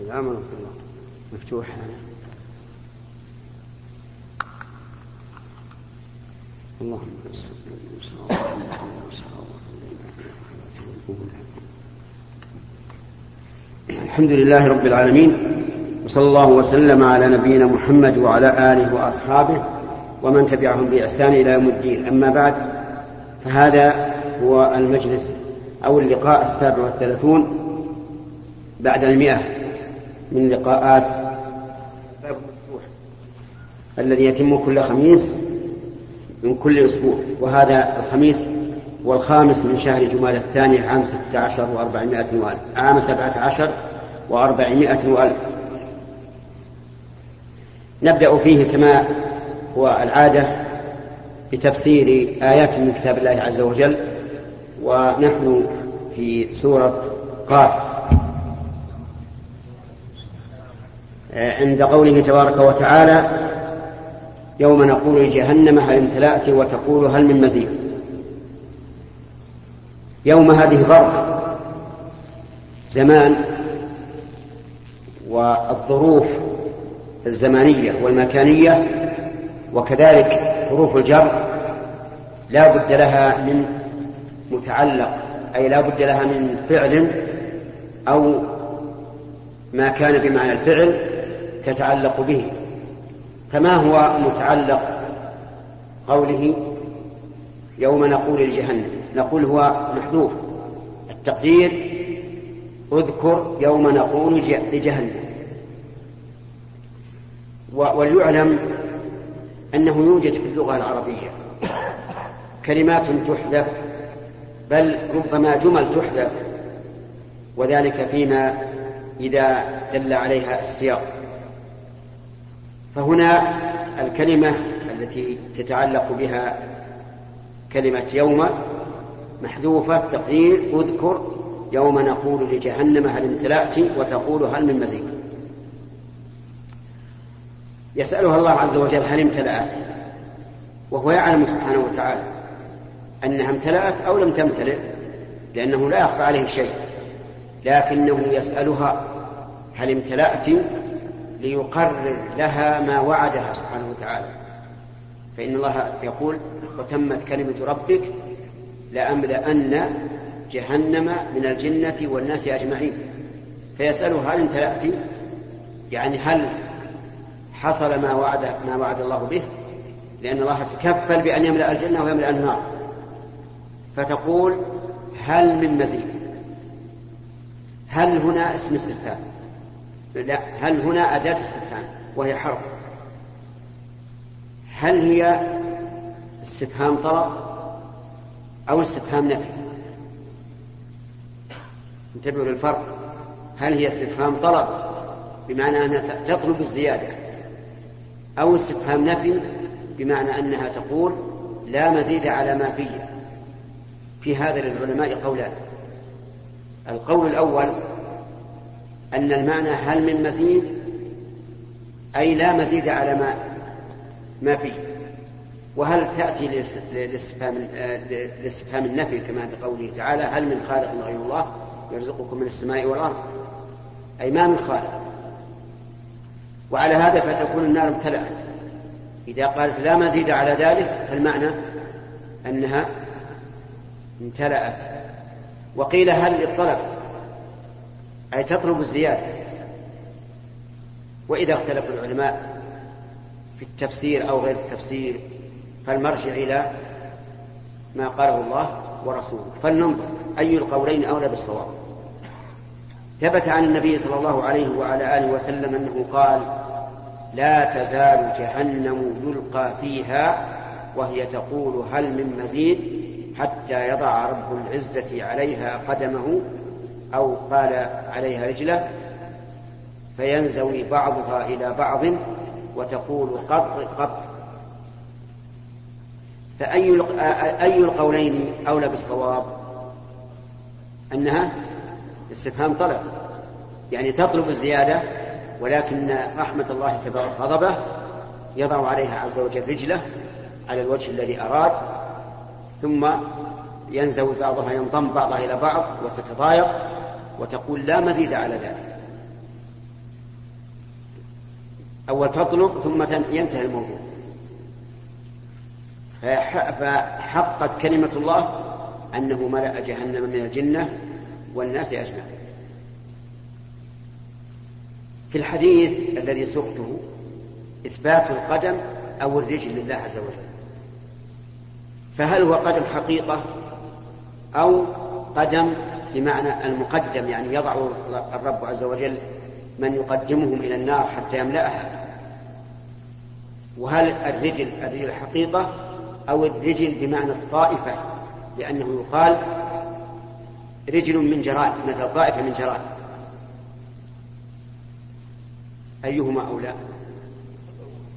السلام ورحمة الله. مفتوح. اللهم الحمد لله رب العالمين وصلى الله وسلم على نبينا محمد وعلى آله وأصحابه ومن تبعهم بإحسان إلى يوم الدين. أما بعد فهذا هو المجلس أو اللقاء السابع والثلاثون بعد المئة. من لقاءات باب المفتوح الذي يتم كل خميس من كل أسبوع وهذا الخميس والخامس من شهر جمال الثاني عام ستة عشر وأربعمائة وألف عام سبعة عشر وأربعمائة وألف. نبدأ فيه كما هو العادة بتفسير آيات من كتاب الله عز وجل ونحن في سورة قاف. عند قوله تبارك وتعالى يوم نقول لجهنم هل امتلأت وتقول هل من مزيد. يوم هذه ظرف زمان والظروف الزمانية والمكانية وكذلك حروف الجر لا بد لها من متعلق أي لا بد لها من فعل أو ما كان بمعنى الفعل تتعلق به فما هو متعلق قوله يوم نقول لجهنم؟ نقول هو محذوف. التقدير اذكر يوم نقول لجهنم. وليعلم أنه يوجد في اللغة العربية كلمات تحذف بل ربما جمل تحذف وذلك فيما إذا دل عليها السياق. فهنا الكلمة التي تتعلق بها كلمة يوم محذوفة تقدير أذكر يوم نقول لجهنم هل امتلأت وتقول هل من مزيد. يسألها الله عز وجل هل امتلأت وهو يعلم سبحانه وتعالى أنها امتلأت أو لم تمتلئ لأنه لا يخفى عليه شيء لكنه يسألها هل امتلأت ليقرر لها ما وعدها سبحانه وتعالى. فإن الله يقول وتمت كلمة ربك لأملأن جهنم من الجنة والناس أجمعين. فيسأله هل امتلأت يعني هل حصل ما وعد ما وعد الله به؟ لأن الله تكفل بأن يملأ الجنة ويملأ النار. فتقول هل من مزيد؟ هل هنا اسم استفهام لا هل هنا أداة استفهام وهي حرف هل هي استفهام طلب أو استفهام نفي؟ انتبهوا للفرق. هل هي استفهام طلب بمعنى أنها تطلب الزيادة أو استفهام نفي بمعنى أنها تقول لا مزيد على ما في في هذا للعلماء قولان. القول الأول أن المعنى هل من مزيد؟ أي لا مزيد على ما ما فيه. وهل تأتي لاستفهام لاستفهام النفي كما في قوله تعالى هل من خالق غير الله يرزقكم من السماء والأرض؟ أي ما من خالق. وعلى هذا فتكون النار امتلأت. إذا قالت لا مزيد على ذلك فالمعنى أنها امتلأت. وقيل هل للطلب. أي تطلب الزيادة وإذا اختلف العلماء في التفسير أو غير التفسير فالمرجع إلى ما قاله الله ورسوله. فلننظر أي القولين أولى بالصواب. ثبت عن النبي صلى الله عليه وعلى آله وسلم أنه قال لا تزال جهنم يلقى فيها وهي تقول هل من مزيد حتى يضع رب العزة عليها قدمه أو قال عليها رجلة فينزوي بعضها إلى بعض وتقول قط قط. فأي أي القولين أولى بالصواب؟ أنها استفهام طلب يعني تطلب الزيادة ولكن رحمة الله سبقت غضبه يضع عليها عز وجل رجله على الوجه الذي أراد ثم ينزوي بعضها ينضم بعضها إلى بعض وتتضايق. وتقول لا مزيد على ذلك. أول تطلب ثم ينتهي الموضوع. فحقت كلمة الله أنه ملأ جهنم من الجنة والناس أجمعين. في الحديث الذي سقته إثبات القدم أو الرجل لله عز وجل. فهل هو قدم حقيقة أو قدم بمعنى المقدم يعني يضع الرب عز وجل من يقدمهم إلى النار حتى يملأها. وهل الرجل الرجل حقيقة أو الرجل بمعنى الطائفة؟ لأنه يقال رجل من جراد مثل طائفة من جراد أيهما أولى؟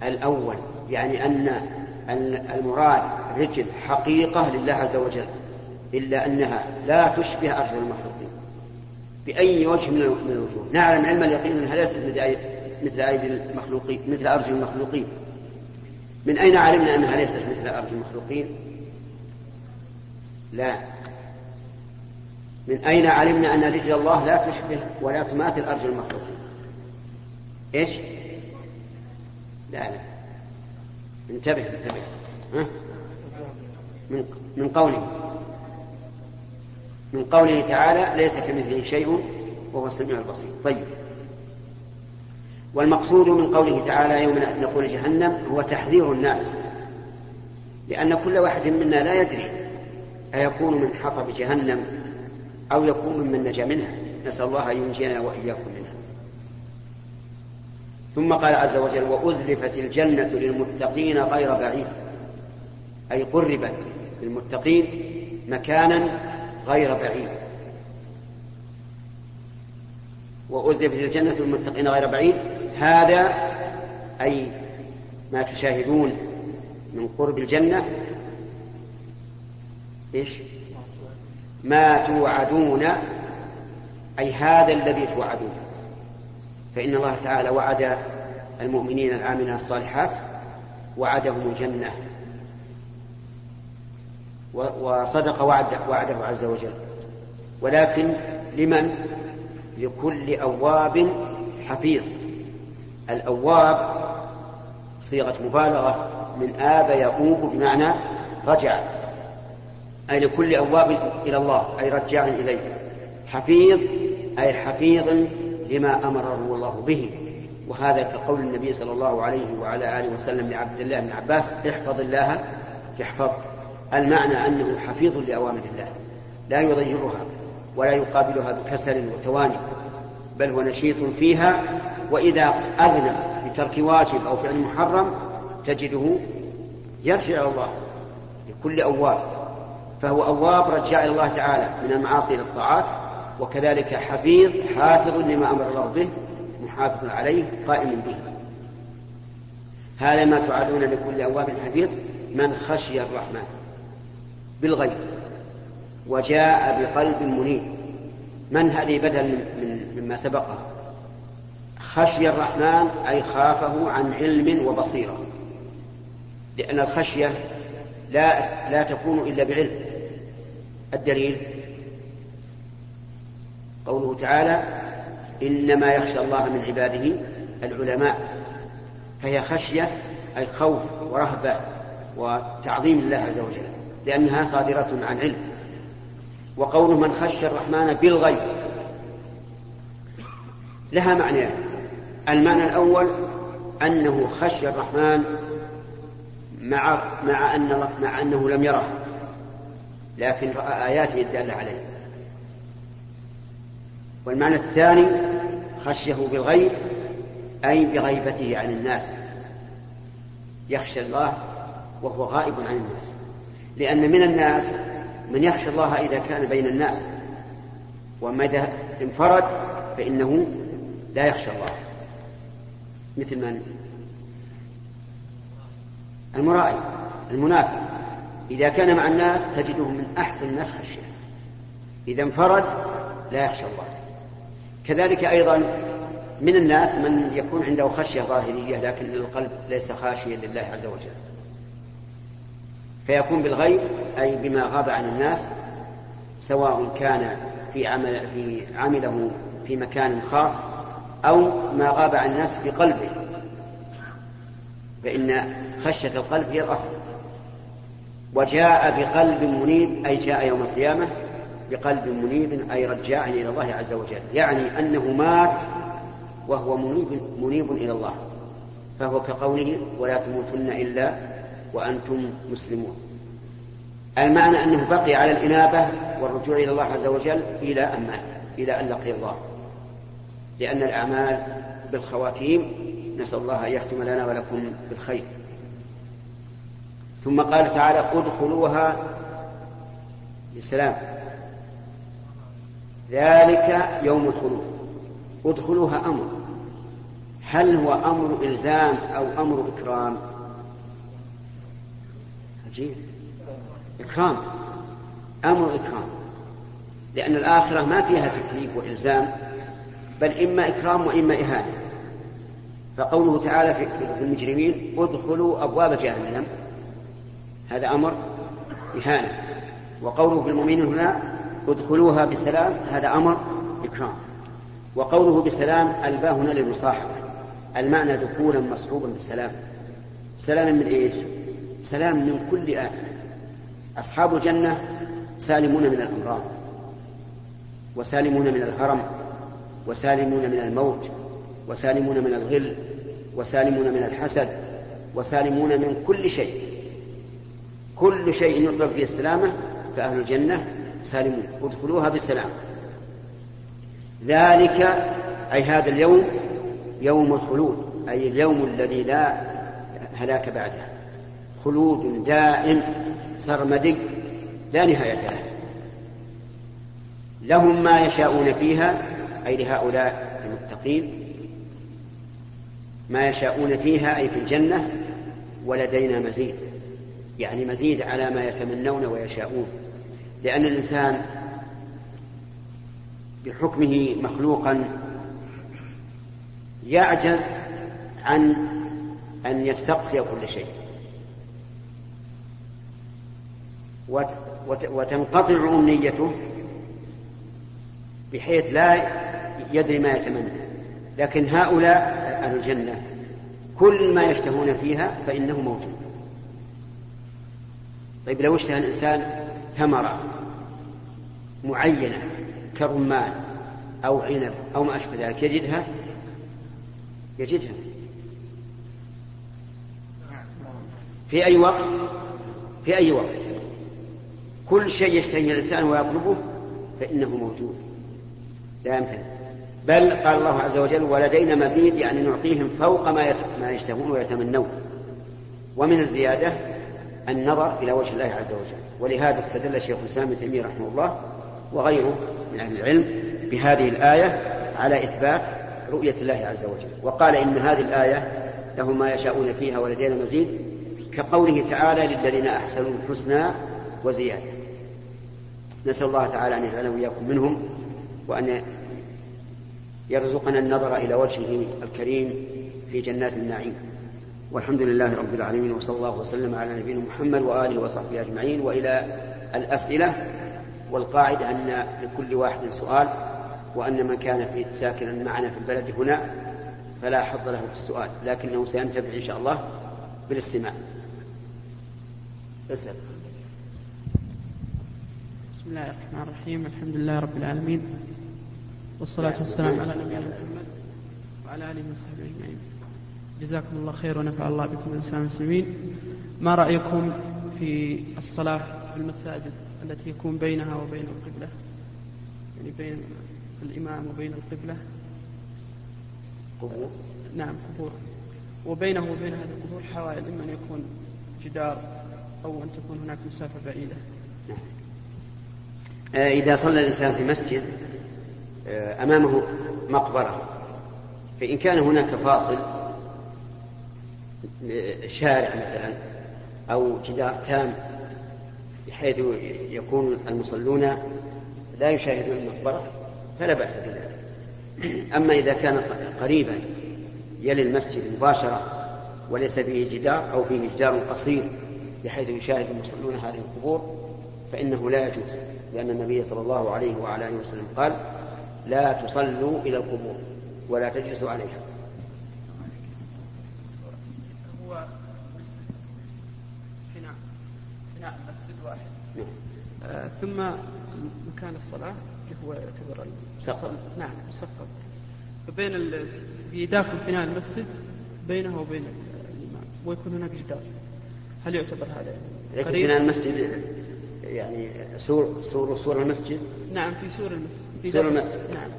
الأول يعني أن المراد رجل حقيقة لله عز وجل. إلا أنها لا تشبه أرجل المخلوقين بأي وجه من الوجوه. نعلم علم اليقين أنها ليست مثل أيدي المخلوقين مثل أرجل المخلوقين. من أين علمنا أنها ليست مثل أرجل المخلوقين؟ لا. من أين علمنا أن رجل الله لا تشبه ولا تماثل أرجل المخلوقين؟ إيش؟ لا لا. انتبه انتبه. ها؟ من من قوله. من قوله تعالى ليس كمثله شيء وهو السميع البصير. طيب. والمقصود من قوله تعالى يوم نقول جهنم هو تحذير الناس لأن كل واحد منا لا يدري أيكون من حطب جهنم أو يكون ممن نجا منها. نسأل الله أن ينجينا وإياكم منها. ثم قال عز وجل وأزلفت الجنة للمتقين غير بعيد. أي قربت للمتقين مكانا غير بعيد. وأزلفت الجنة للمتقين غير بعيد. هذا أي ما تشاهدون من قرب الجنة. إيش؟ ما توعدون. أي هذا الذي توعدون. فإن الله تعالى وعد المؤمنين العاملين الصالحات. وعدهم الجنة. وصدق وعد وعده عز وجل. ولكن لمن؟ لكل أواب حفيظ. الأواب صيغة مبالغة من آب يؤوب بمعنى رجع. أي لكل أواب إلى الله أي رجاع إليه. حفيظ أي حفيظ لما أمره الله به. وهذا كقول النبي صلى الله عليه وعلى آله وسلم لعبد الله بن عباس احفظ الله يحفظ المعنى أنه حفيظ لأوامر الله لا يضيعها ولا يقابلها بكسل وتواني بل هو نشيط فيها وإذا أذنب بترك واجب أو فعل محرم تجده يرجع إلى الله لكل أواب فهو أواب رجاء الله تعالى من المعاصي إلى الطاعات وكذلك حفيظ حافظ لما أمر الله به محافظ عليه قائم به. هذا ما تعادون لكل أواب حفيظ من خشي الرحمن. بالغيب وجاء بقلب منيب. من هذه بدل من مما سبقها خشي الرحمن أي خافه عن علم وبصيرة. لأن الخشية لا لا تكون إلا بعلم. الدليل؟ قوله تعالى إنما يخشى الله من عباده العلماء. فهي خشية أي خوف ورهبة وتعظيم الله عز وجل. لأنها صادرة عن علم. وقوله من خشى الرحمن بالغيب. لها معنيان المعنى الأول أنه خشي الرحمن مع مع أن مع أنه لم يره. لكن رأى آياته الدالة عليه. والمعنى الثاني خشيه بالغيب أي بغيبته عن الناس. يخشى الله وهو غائب عن الناس. لأن من الناس من يخشى الله إذا كان بين الناس وما إذا انفرد فإنه لا يخشى الله. مثل من؟ المرائي المنافق. إذا كان مع الناس تجده من أحسن الناس خشية. إذا انفرد لا يخشى الله. كذلك أيضا من الناس من يكون عنده خشية ظاهرية لكن القلب ليس خاشيا لله عز وجل. فيكون بالغيب أي بما غاب عن الناس سواء كان في عمل في عمله في مكان خاص أو ما غاب عن الناس في قلبه. فإن خشية القلب هي الأصل. وجاء بقلب منيب أي جاء يوم القيامة بقلب منيب أي رجاع إلى الله عز وجل. يعني أنه مات وهو منيب, منيب إلى الله. فهو كقوله ولا تموتن إلا وأنتم مسلمون. المعنى أنه بقي على الإنابة والرجوع إلى الله عز وجل إلى أن مات إلى أن لقي الله. لأن الأعمال بالخواتيم نسأل الله أن يختم لنا ولكم بالخير. ثم قال تعالى ادخلوها بسلام ذلك يوم الخلود. ادخلوها أمر. هل هو أمر إلزام أو أمر إكرام؟ عجيب. إكرام. أمر إكرام. لأن الآخرة ما فيها تكليف وإلزام بل إما إكرام وإما إهانة. فقوله تعالى في المجرمين ادخلوا أبواب جهنم. هذا أمر إهانة. وقوله في المؤمنين هنا ادخلوها بسلام. هذا أمر إكرام. وقوله بسلام الباء هنا للمصاحبة. المعنى دخولا مصحوبا بسلام. سلام من إيش؟ سلام من كل آفة أصحاب الجنة سالمون من الأمراض وسالمون من الهرم وسالمون من الموت وسالمون من الغل وسالمون من الحسد وسالمون من كل شيء. كل شيء يطلب فيه السلامة فأهل الجنة سالمون. ادخلوها بسلام ذلك أي هذا اليوم يوم الخلود أي اليوم الذي لا هلاك بعده. خلود دائم سرمدي لا نهاية له. لهم ما يشاءون فيها أي لهؤلاء المتقين ما يشاءون فيها أي في الجنة ولدينا مزيد. يعني مزيد على ما يتمنون ويشاءون. لأن الإنسان بحكمه مخلوقا يعجز عن أن يستقصي كل شيء. وتنقطع أمنيته بحيث لا يدري ما يتمنى. لكن هؤلاء أهل الجنة كل ما يشتهون فيها فإنه موجود طيب لو اشتهى الإنسان ثمرة معينة كرمان أو عنب أو ما أشبه ذلك يجدها؟ يجدها. في أي وقت؟ في أي وقت؟ كل شيء يشتهيه الإنسان ويطلبه فإنه موجود. لا يمتنع بل قال الله عز وجل ولدينا مزيد يعني نعطيهم فوق ما ما يشتهون ويتمنون. ومن الزيادة النظر إلى وجه الله عز وجل. ولهذا استدل شيخ الإسلام ابن تيمية رحمه الله وغيره من أهل العلم بهذه الآية على إثبات رؤية الله عز وجل. وقال إن هذه الآية لهم ما يشاءون فيها ولدينا مزيد كقوله تعالى للذين أحسنوا الحسنى وزيادة. نسأل الله تعالى أن يجعلنا وإياكم منهم وأن يرزقنا النظر إلى وجهه الكريم في جنات النعيم. والحمد لله رب العالمين وصلى الله وسلم على نبينا محمد وآله وصحبه أجمعين. وإلى الأسئلة والقاعدة أن لكل واحد سؤال وأن من كان في ساكنا معنا في البلد هنا فلا حظ له في السؤال لكنه سينتفع إن شاء الله بالاستماع. اسأل. بسم الله الرحمن الرحيم الحمد لله رب العالمين والصلاة والسلام على نبينا محمد وعلى آله وصحبه أجمعين. جزاكم الله خير ونفع الله بكم الإنسان المسلمين. ما رأيكم في الصلاة في المساجد التي يكون بينها وبين القبلة؟ يعني بين الإمام وبين القبلة؟ قبور. نعم قبور. وبينه وبين هذه القبور حوائل إما أن يكون جدار أو أن تكون هناك مسافة بعيدة. نعم. آه، إذا صلى الإنسان في مسجد آه، أمامه مقبرة. فإن كان هناك فاصل آه، شارع مثلا أو جدار تام بحيث يكون المصلون لا يشاهدون المقبرة فلا بأس بذلك. أما إذا كان قريبا يلي المسجد مباشرة وليس فيه جدار أو فيه جدار قصير بحيث يشاهد المصلون هذه القبور فإنه لا يجوز. لأن النبي صلى الله عليه وعلى آله وسلم قال لا تصلوا إلى القبور ولا تجلسوا عليها. هو فناء فناء مسجد واحد. نعم. آه، ثم مكان الصلاة اللي هو يعتبر نعم المصفى فبين ال... داخل بناء المسجد بينه وبين الإمام ويكون هناك جدار. هل يعتبر هذا؟ يعني قريب؟ بناء المسجد يعني سور سور سور المسجد؟ نعم في سور المسجد. في سور المسجد. نعم.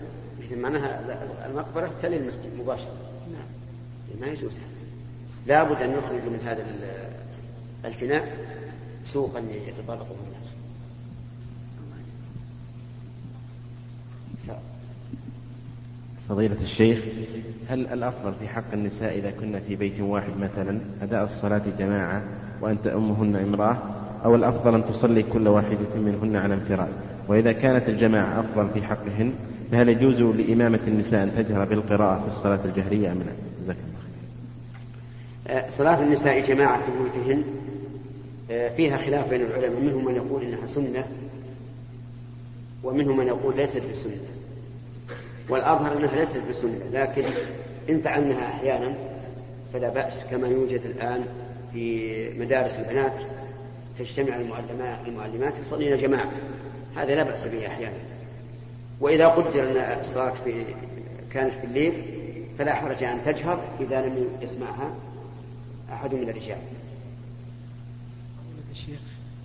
معناها المقبرة تلي المسجد مباشرة. نعم. ما يجوز لابد أن نخرج من هذا الفناء سوقا يتطرق الناس. فضيلة الشيخ هل الأفضل في حق النساء إذا كنا في بيت واحد مثلا أداء الصلاة جماعة وأن تأمهن امرأة؟ أو الأفضل أن تصلي كل واحدة منهن على انفراد وإذا كانت الجماعة أفضل في حقهن فهل يجوز لإمامة النساء أن تجهر بالقراءة في الصلاة الجهرية أم لا؟ جزاك الله آه، صلاة النساء جماعة في بيوتهن آه، فيها خلاف بين العلماء. منهم من يقول إنها سنة ومنهم من يقول ليست بسنة. والأظهر أنها ليست بسنة لكن إن فعلناها أحيانا فلا بأس كما يوجد الآن في مدارس البنات. تجتمع المعلمات المعلمات يصلين جماعة هذا لا بأس به أحيانا وإذا قدر أن الصلاة في كانت في الليل فلا حرج أن تجهر إذا لم يسمعها أحد من الرجال الشيخ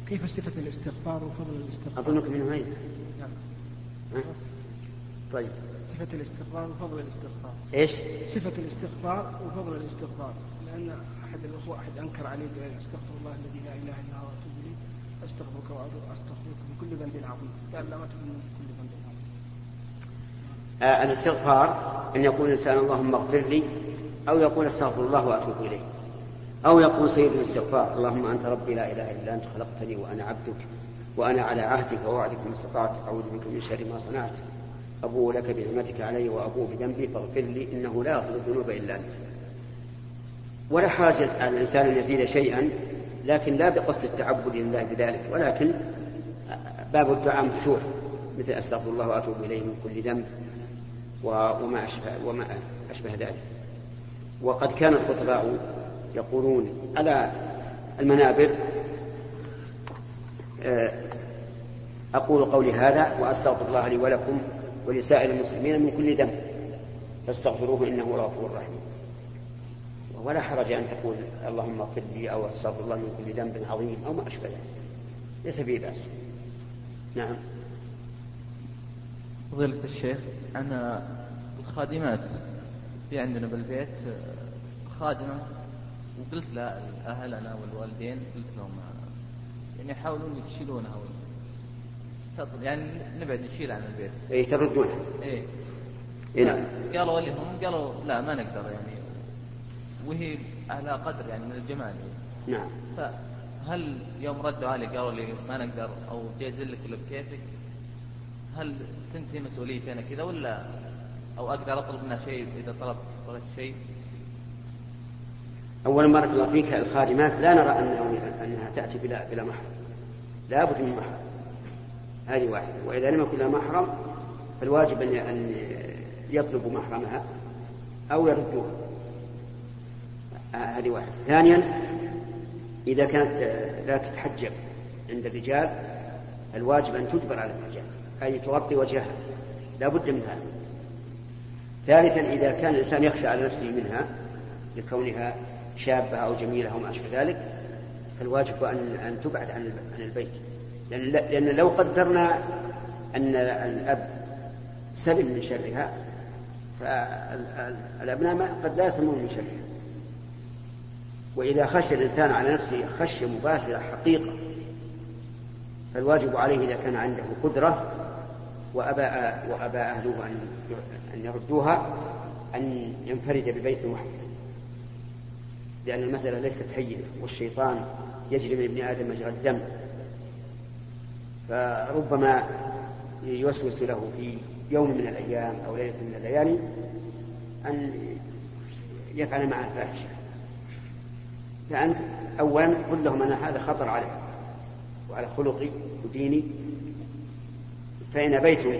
كيف صفة الاستغفار وفضل الاستغفار؟ أظنك من وين؟ نعم. طيب صفة الاستغفار وفضل الاستغفار. إيش؟ صفة الاستغفار وفضل الاستغفار، لأن أحد الأخوة أحد أنكر عليه بأن أستغفر الله الذي لا إله إلا هو وأتوب إليه أستغفرك وأستغفرك من كل ذنب عظيم، قال لا ما تؤمن من كل ذنب عظيم. آه الاستغفار أن يقول الإنسان اللهم اغفر لي أو يقول أستغفر الله وأتوب إليه. أو يقول سيد الاستغفار اللهم أنت ربي لا إله إلا أنت خلقتني وأنا عبدك وأنا على عهدك ووعدك ما استطعت أعوذ بك من شر ما صنعت أبوء لك بنعمتك علي وأبوء بذنبي فاغفر لي إنه لا يغفر الذنوب إلا أنت. ولا حاجة على الإنسان أن يزيد شيئا لكن لا بقصد التعبد لله بذلك ولكن باب الدعاء مفتوح مثل أستغفر الله وأتوب إليه من كل ذنب وما أشبه, وما أشبه ذلك. وقد كان الخطباء يقولون على المنابر؟ آه، أقول قولي هذا وأستغفر الله لي ولكم ولسائر المسلمين من كل ذنب فاستغفروه إنه غفور رحيم. ولا حرج أن تقول اللهم اغفر لي أو أستغفر الله من كل ذنب عظيم أو ما أشبه ذلك. ليس فيه بأس. نعم. فضيلة الشيخ أنا الخادمات في عندنا بالبيت خادمة وقلت لأهلنا والوالدين قلت لهم يعني يحاولون يشيلونها يعني نبعد نشيل عن البيت. اي تردونها إيه. إيه نعم. قالوا لهم قالوا لا ما نقدر يعني. وهي على قدر يعني من الجمال نعم. فهل يوم ردوا علي قالوا لي ما نقدر أو جايز لك اللي بكيفك هل تنتهي مسؤوليتي أنا كذا ولا أو أقدر أطلب منها شيء إذا طلبت طلبت شيء؟ أولا بارك الله فيك الخادمات لا نرى أنها تأتي بلا, بلا محرم لا بد من محرم هذه واحدة. وإذا لم يكن لها محرم فالواجب أن يطلبوا محرمها أو يردوها. هذه واحدة. ثانيا إذا كانت لا تتحجب عند الرجال الواجب أن تجبر على الرجال أي تغطي وجهها. لا بد من هذا. ثالثا إذا كان الإنسان يخشى على نفسه منها لكونها شابة أو جميلة أو ما أشبه ذلك فالواجب أن أن تبعد عن البيت. لأن, لو قدرنا أن الأب سلم من شرها فالأبناء قد لا يسلمون من شرها. وإذا خشي الإنسان على نفسه خشية مباشرة حقيقة فالواجب عليه إذا كان عنده قدرة وأبى وأبى أهله أن أن يردوها أن ينفرد ببيت وحده لأن المسألة ليست هينة والشيطان يجري من ابن آدم مجرى الدم. فربما يوسوس له في يوم من الأيام أو ليلة من الليالي أن يفعل معه فاحشة فأنت أولا قل لهم أن هذا خطر علي وعلى خلقي وديني فإن أبيتم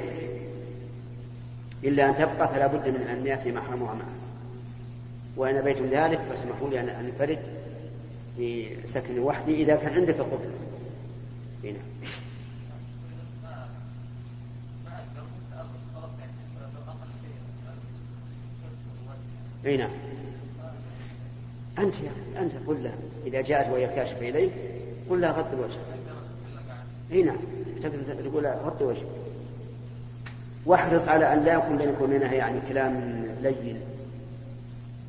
إلا أن تبقى فلا بد من أن يأتي محرمها معه. وإن أبيتم ذلك فاسمحوا لي أن أنفرد في سكن وحدي إذا كان عندك قدرة اي أي نعم. أنت أنت قل لها إذا جاءت وهي كاشفة إليك قل لها غطي الوجه. أي نعم. تقول غطي وجهك واحرص على أن لا يكون بينك وبينها يعني كلام لين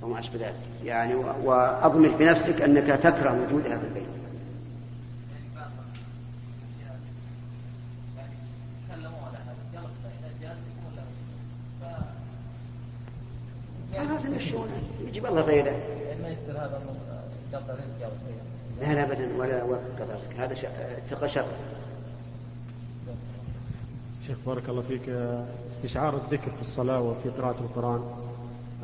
وما أشبه ذلك. يعني واضمر بنفسك أنك تكره وجودها في البيت. يجيب الله غيره. ما يصير هذا لا لا ابدا ولا قطع رزق هذا اتقى شر. شيخ بارك الله فيك. استشعار الذكر في الصلاة وفي قراءة القرآن.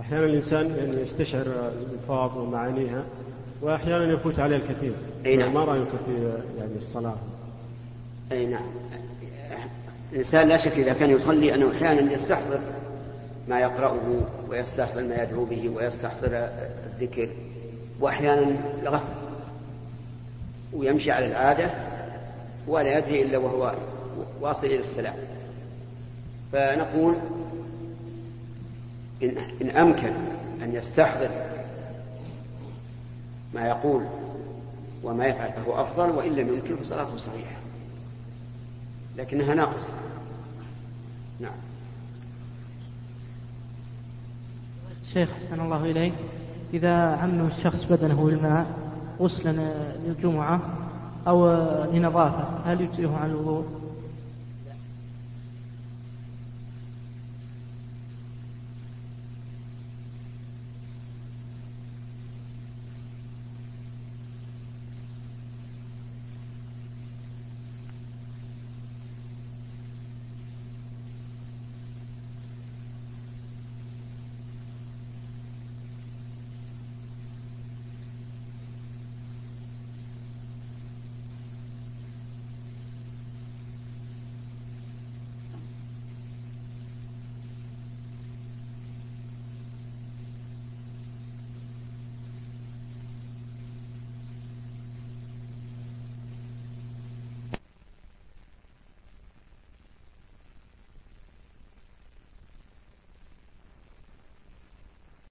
أحيانا الإنسان يعني يستشعر الألفاظ ومعانيها وأحيانا يفوت عليه الكثير. أي نعم. ما رأيك في يعني الصلاة؟ أي نعم. الإنسان لا شك إذا كان يصلي أنه أحيانا يستحضر ما يقرأه ويستحضر ما يدعو به ويستحضر الذكر وأحيانا يغفل ويمشي على العادة ولا يدري إلا وهو واصل إلى السلام. فنقول إن, إن أمكن أن يستحضر ما يقول وما يفعل فهو أفضل وإن لم يمكن فصلاته صحيحة. لكنها ناقصة. نعم. شيخ حسن الله إليك إذا عمه الشخص بدنه بالماء غسلا للجمعة أو لنظافة هل يجزئه عن الوضوء؟